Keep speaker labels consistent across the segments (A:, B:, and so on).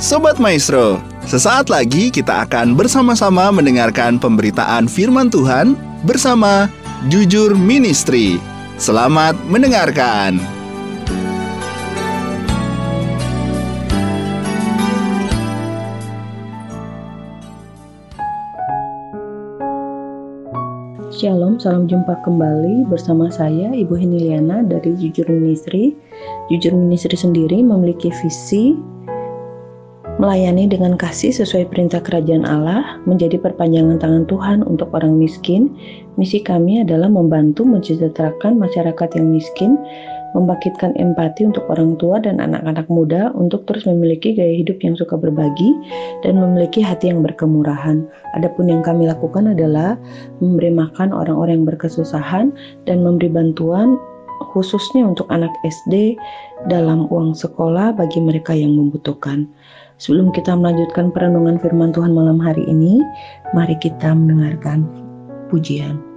A: Sobat Maestro, sesaat lagi kita akan bersama-sama mendengarkan pemberitaan firman Tuhan bersama Jujur Ministry. Selamat mendengarkan.
B: Shalom, salam jumpa kembali bersama saya Ibu Heniliana dari Jujur Ministry. Jujur Ministry sendiri memiliki visi melayani dengan kasih sesuai perintah kerajaan Allah, menjadi perpanjangan tangan Tuhan untuk orang miskin. Misi kami adalah membantu mensejahterakan masyarakat yang miskin, membangkitkan empati untuk orang tua dan anak-anak muda untuk terus memiliki gaya hidup yang suka berbagi dan memiliki hati yang berkemurahan. Adapun yang kami lakukan adalah memberi makan orang-orang yang berkesusahan dan memberi bantuan khususnya untuk anak SD dalam uang sekolah bagi mereka yang membutuhkan. Sebelum kita melanjutkan perenungan firman Tuhan malam hari ini, mari kita mendengarkan pujian.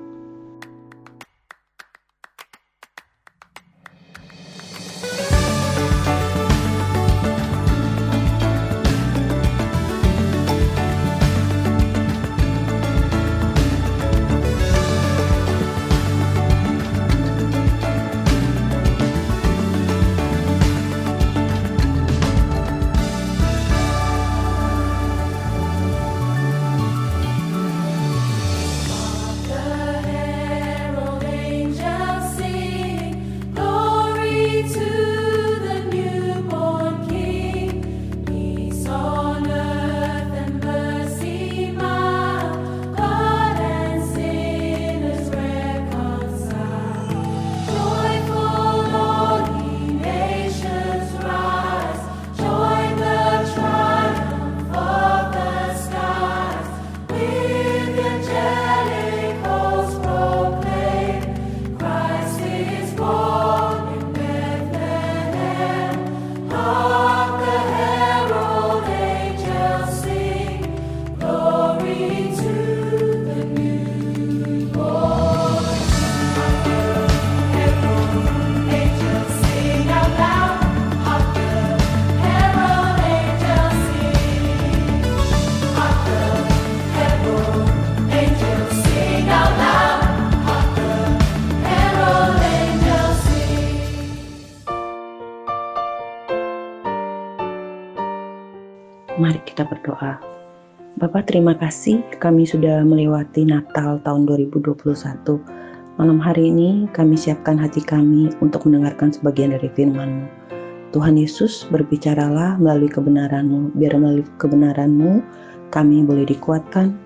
B: Mari kita berdoa. Bapak terima kasih kami sudah melewati Natal tahun 2021. Malam hari ini kami siapkan hati kami untuk mendengarkan sebagian dari firman-Mu. Tuhan Yesus berbicaralah melalui kebenaran-Mu, biar melalui kebenaran-Mu kami boleh dikuatkan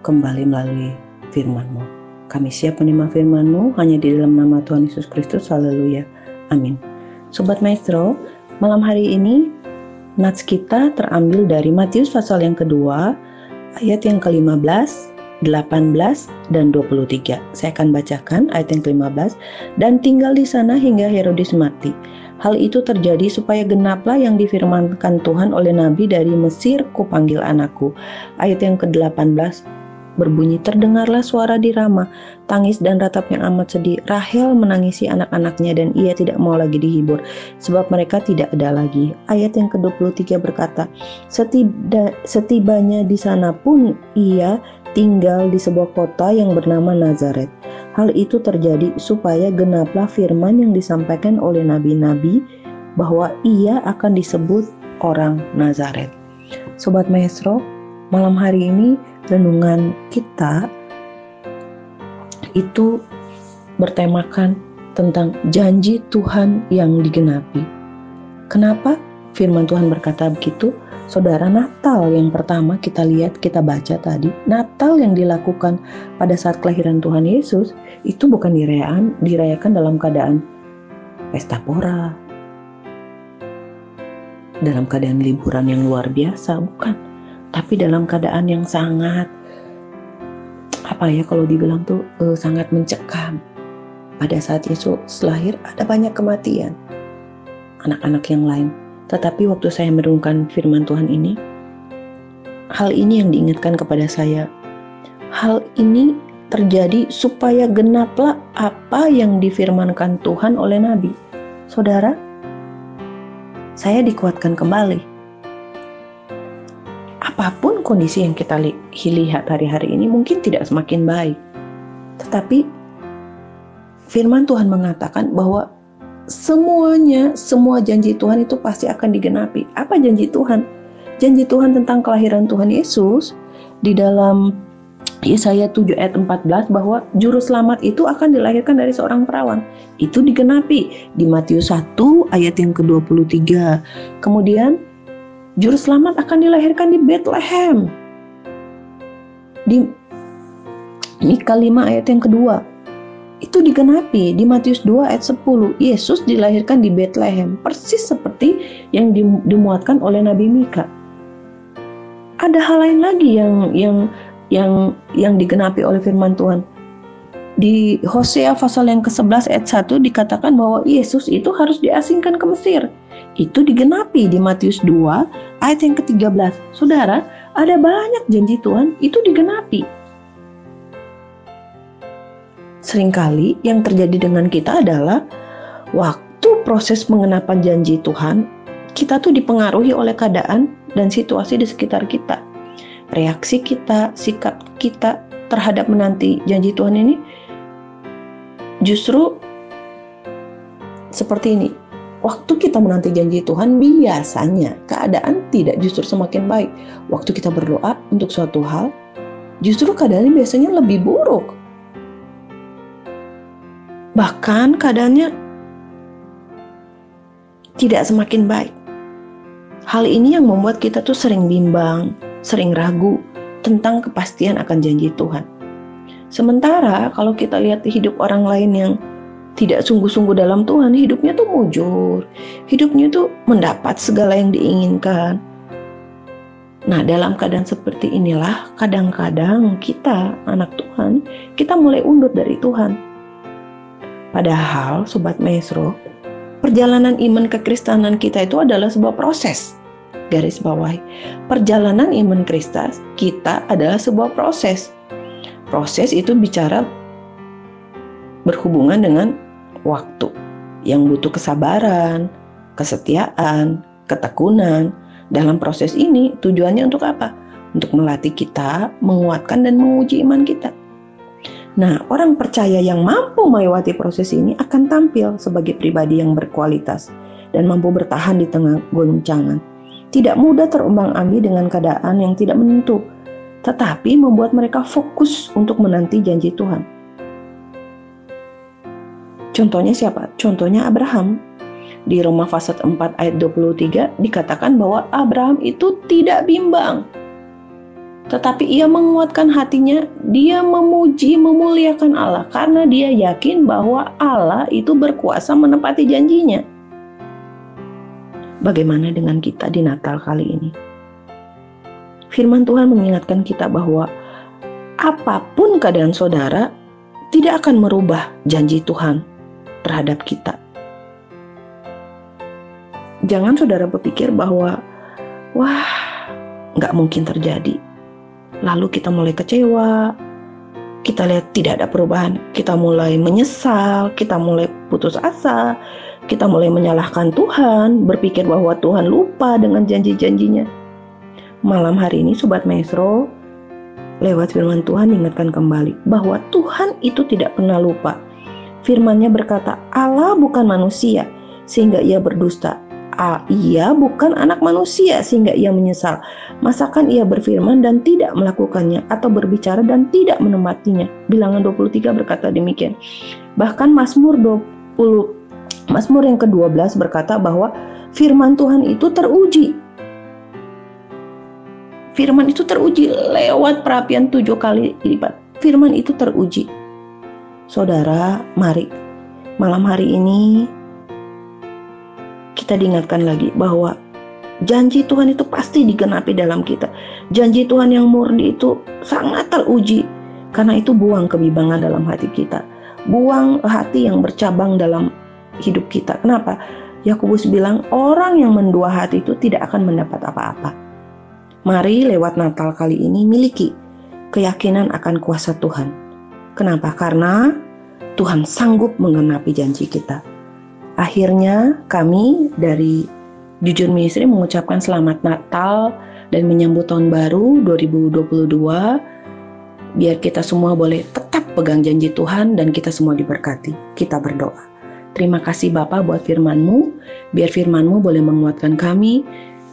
B: kembali melalui firman-Mu. Kami siap menerima firman-Mu hanya di dalam nama Tuhan Yesus Kristus. Haleluya. Amin. Sobat Maestro, malam hari ini Nats kita terambil dari Matius pasal yang kedua, ayat yang ke-15, 18, dan 23. Saya akan bacakan ayat yang ke-15, dan tinggal di sana hingga Herodes mati. Hal itu terjadi supaya genaplah yang difirmankan Tuhan oleh Nabi dari Mesir, kupanggil anakku. Ayat yang ke-18, berbunyi terdengarlah suara di Rama, tangis dan ratap yang amat sedih. Rahel menangisi anak-anaknya dan ia tidak mau lagi dihibur sebab mereka tidak ada lagi. Ayat yang ke-23 berkata, Setiba, setibanya di sana pun ia tinggal di sebuah kota yang bernama Nazaret. Hal itu terjadi supaya genaplah firman yang disampaikan oleh nabi-nabi bahwa ia akan disebut orang Nazaret. Sobat Maestro, malam hari ini renungan kita itu bertemakan tentang janji Tuhan yang digenapi. Kenapa firman Tuhan berkata begitu? Saudara Natal yang pertama kita lihat, kita baca tadi, Natal yang dilakukan pada saat kelahiran Tuhan Yesus itu bukan dirayakan, dirayakan dalam keadaan pesta pora, dalam keadaan liburan yang luar biasa, bukan tapi dalam keadaan yang sangat apa ya kalau dibilang tuh uh, sangat mencekam. Pada saat Yesus lahir ada banyak kematian anak-anak yang lain. Tetapi waktu saya merenungkan firman Tuhan ini, hal ini yang diingatkan kepada saya. Hal ini terjadi supaya genaplah apa yang difirmankan Tuhan oleh Nabi. Saudara, saya dikuatkan kembali apa pun kondisi yang kita lihat hari-hari ini mungkin tidak semakin baik. Tetapi firman Tuhan mengatakan bahwa semuanya, semua janji Tuhan itu pasti akan digenapi. Apa janji Tuhan? Janji Tuhan tentang kelahiran Tuhan Yesus di dalam Yesaya 7 ayat 14 bahwa juru selamat itu akan dilahirkan dari seorang perawan. Itu digenapi di Matius 1 ayat yang ke-23. Kemudian juru selamat akan dilahirkan di Bethlehem. Di Mika 5 ayat yang kedua. Itu digenapi di Matius 2 ayat 10. Yesus dilahirkan di Bethlehem, persis seperti yang dimuatkan oleh Nabi Mika. Ada hal lain lagi yang yang yang yang digenapi oleh firman Tuhan. Di Hosea pasal yang ke-11 ayat 1 dikatakan bahwa Yesus itu harus diasingkan ke Mesir. Itu digenapi di Matius 2 ayat yang ke-13. Saudara, ada banyak janji Tuhan itu digenapi. Seringkali yang terjadi dengan kita adalah waktu proses pengenapan janji Tuhan, kita tuh dipengaruhi oleh keadaan dan situasi di sekitar kita reaksi kita, sikap kita terhadap menanti janji Tuhan ini justru seperti ini. Waktu kita menanti janji Tuhan, biasanya keadaan tidak justru semakin baik. Waktu kita berdoa untuk suatu hal, justru keadaannya biasanya lebih buruk. Bahkan keadaannya tidak semakin baik. Hal ini yang membuat kita tuh sering bimbang, sering ragu tentang kepastian akan janji Tuhan. Sementara kalau kita lihat hidup orang lain yang tidak sungguh-sungguh dalam Tuhan, hidupnya tuh mujur, hidupnya tuh mendapat segala yang diinginkan. Nah, dalam keadaan seperti inilah, kadang-kadang kita, anak Tuhan, kita mulai undur dari Tuhan. Padahal, Sobat Maestro, perjalanan iman kekristenan kita itu adalah sebuah proses garis bawahi. Perjalanan iman Kristus kita adalah sebuah proses. Proses itu bicara berhubungan dengan waktu yang butuh kesabaran, kesetiaan, ketekunan. Dalam proses ini tujuannya untuk apa? Untuk melatih kita, menguatkan dan menguji iman kita. Nah, orang percaya yang mampu melewati proses ini akan tampil sebagai pribadi yang berkualitas dan mampu bertahan di tengah goncangan tidak mudah terumbang-ambing dengan keadaan yang tidak menentu, tetapi membuat mereka fokus untuk menanti janji Tuhan. Contohnya siapa? Contohnya Abraham. Di Roma pasal 4 ayat 23 dikatakan bahwa Abraham itu tidak bimbang. Tetapi ia menguatkan hatinya, dia memuji, memuliakan Allah karena dia yakin bahwa Allah itu berkuasa menepati janjinya. Bagaimana dengan kita di Natal kali ini? Firman Tuhan mengingatkan kita bahwa apa pun keadaan saudara tidak akan merubah janji Tuhan terhadap kita. Jangan saudara berpikir bahwa, wah, nggak mungkin terjadi. Lalu kita mulai kecewa, kita lihat tidak ada perubahan, kita mulai menyesal, kita mulai putus asa, kita mulai menyalahkan Tuhan, berpikir bahwa Tuhan lupa dengan janji-janjinya. Malam hari ini Sobat Maestro, lewat firman Tuhan ingatkan kembali bahwa Tuhan itu tidak pernah lupa. Firmannya berkata, Allah bukan manusia sehingga ia berdusta. Ah, ia bukan anak manusia sehingga ia menyesal. Masakan ia berfirman dan tidak melakukannya atau berbicara dan tidak menempatinya. Bilangan 23 berkata demikian. Bahkan Mazmur 20 Mazmur yang ke-12 berkata bahwa firman Tuhan itu teruji. Firman itu teruji lewat perapian tujuh kali lipat. Firman itu teruji. Saudara, mari malam hari ini kita diingatkan lagi bahwa janji Tuhan itu pasti digenapi dalam kita. Janji Tuhan yang murni itu sangat teruji. Karena itu buang kebimbangan dalam hati kita. Buang hati yang bercabang dalam hidup kita. Kenapa? Yakobus bilang orang yang mendua hati itu tidak akan mendapat apa-apa. Mari lewat Natal kali ini miliki keyakinan akan kuasa Tuhan. Kenapa? Karena Tuhan sanggup menggenapi janji kita. Akhirnya kami dari Jujur Ministry mengucapkan selamat Natal dan menyambut tahun baru 2022 biar kita semua boleh tetap pegang janji Tuhan dan kita semua diberkati. Kita berdoa. Terima kasih Bapak buat firman-Mu, biar firman-Mu boleh menguatkan kami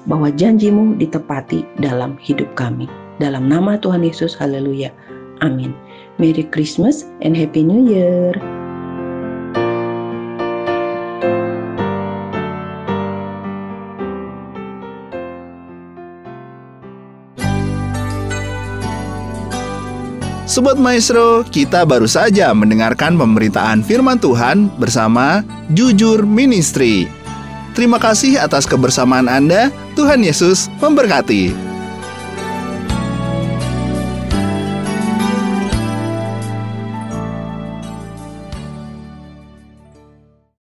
B: bahwa janjimu ditepati dalam hidup kami. Dalam nama Tuhan Yesus, haleluya. Amin. Merry Christmas and Happy New Year.
A: Sobat Maestro, kita baru saja mendengarkan pemberitaan firman Tuhan bersama Jujur Ministry. Terima kasih atas kebersamaan Anda. Tuhan Yesus memberkati.